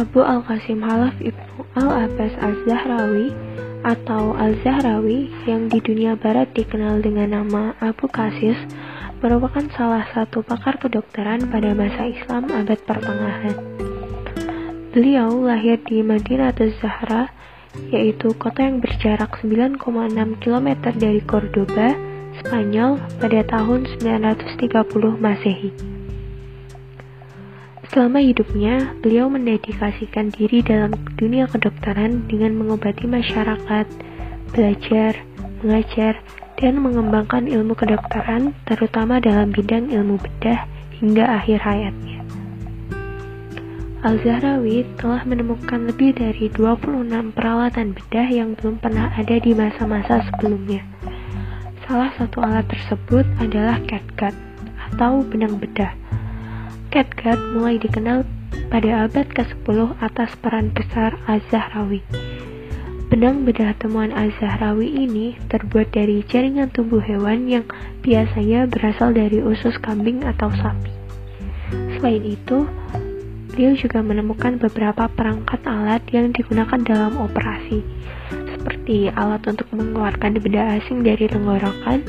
Abu Al-Qasim Halaf Ibnu Al-Abbas Al-Zahrawi atau Al-Zahrawi yang di dunia barat dikenal dengan nama Abu Qasis merupakan salah satu pakar kedokteran pada masa Islam abad pertengahan. Beliau lahir di Madinah Zahra, yaitu kota yang berjarak 9,6 km dari Cordoba, Spanyol pada tahun 930 Masehi. Selama hidupnya, beliau mendedikasikan diri dalam dunia kedokteran dengan mengobati masyarakat, belajar, mengajar, dan mengembangkan ilmu kedokteran, terutama dalam bidang ilmu bedah hingga akhir hayatnya. Al-Zahrawi telah menemukan lebih dari 26 peralatan bedah yang belum pernah ada di masa-masa sebelumnya. Salah satu alat tersebut adalah catgut atau benang bedah Catgut mulai dikenal pada abad ke-10 atas peran besar Az-Zahrawi. Benang bedah temuan Az-Zahrawi ini terbuat dari jaringan tubuh hewan yang biasanya berasal dari usus kambing atau sapi. Selain itu, beliau juga menemukan beberapa perangkat alat yang digunakan dalam operasi, seperti alat untuk mengeluarkan benda asing dari tenggorokan,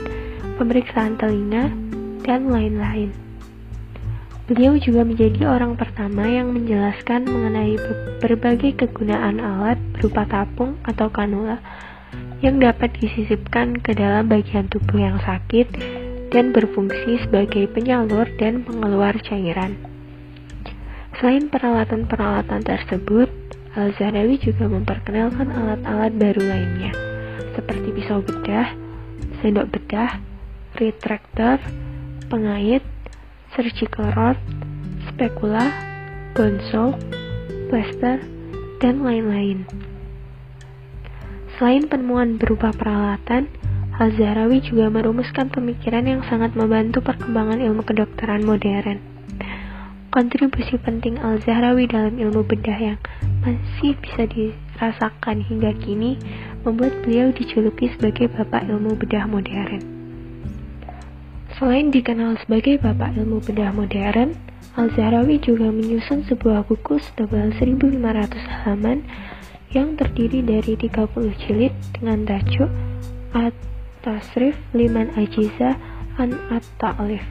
pemeriksaan telinga, dan lain-lain. Beliau juga menjadi orang pertama yang menjelaskan mengenai berbagai kegunaan alat berupa tapung atau kanula yang dapat disisipkan ke dalam bagian tubuh yang sakit dan berfungsi sebagai penyalur dan pengeluar cairan. Selain peralatan-peralatan tersebut, Al-Zahrawi juga memperkenalkan alat-alat baru lainnya, seperti pisau bedah, sendok bedah, retractor, pengait, surgical rod, spekula, gonso, plaster, dan lain-lain. Selain penemuan berupa peralatan, Al-Zahrawi juga merumuskan pemikiran yang sangat membantu perkembangan ilmu kedokteran modern. Kontribusi penting Al-Zahrawi dalam ilmu bedah yang masih bisa dirasakan hingga kini membuat beliau dijuluki sebagai bapak ilmu bedah modern. Selain dikenal sebagai bapak ilmu bedah modern, Al-Zahrawi juga menyusun sebuah buku setebal 1500 halaman yang terdiri dari 30 jilid dengan tajuk At-Tasrif Liman Ajiza An At-Ta'lif.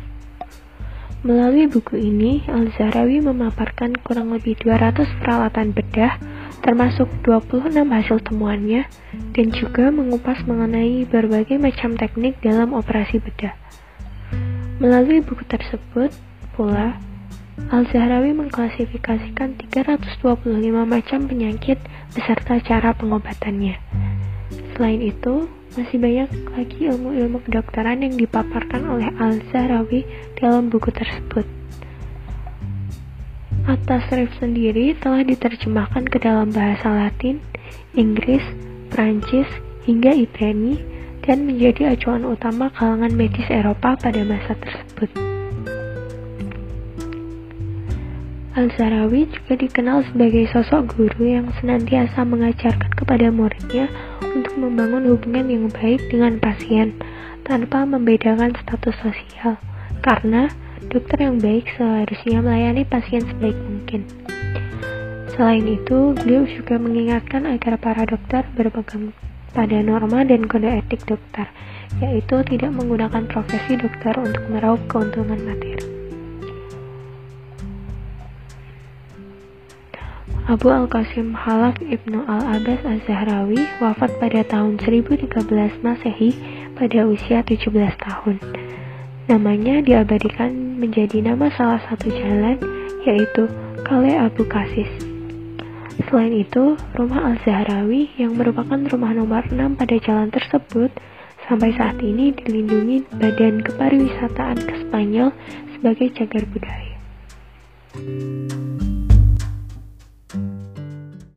Melalui buku ini, Al-Zahrawi memaparkan kurang lebih 200 peralatan bedah, termasuk 26 hasil temuannya, dan juga mengupas mengenai berbagai macam teknik dalam operasi bedah. Melalui buku tersebut pula, Al-Zahrawi mengklasifikasikan 325 macam penyakit beserta cara pengobatannya. Selain itu, masih banyak lagi ilmu-ilmu kedokteran yang dipaparkan oleh Al-Zahrawi dalam buku tersebut. Atas Rif sendiri telah diterjemahkan ke dalam bahasa Latin, Inggris, Prancis, hingga Ibrani dan menjadi acuan utama kalangan medis Eropa pada masa tersebut. Al-Zarawi juga dikenal sebagai sosok guru yang senantiasa mengajarkan kepada muridnya untuk membangun hubungan yang baik dengan pasien tanpa membedakan status sosial, karena dokter yang baik seharusnya melayani pasien sebaik mungkin. Selain itu, beliau juga mengingatkan agar para dokter berpegang pada norma dan kode etik dokter, yaitu tidak menggunakan profesi dokter untuk meraup keuntungan materi. Abu Al-Qasim Halaf Ibnu Al-Abbas Az-Zahrawi wafat pada tahun 1013 Masehi pada usia 17 tahun. Namanya diabadikan menjadi nama salah satu jalan, yaitu Kale Abu Kasis. Selain itu, rumah Al-Zahrawi yang merupakan rumah nomor 6 pada jalan tersebut sampai saat ini dilindungi Badan Kepariwisataan ke Spanyol sebagai cagar budaya.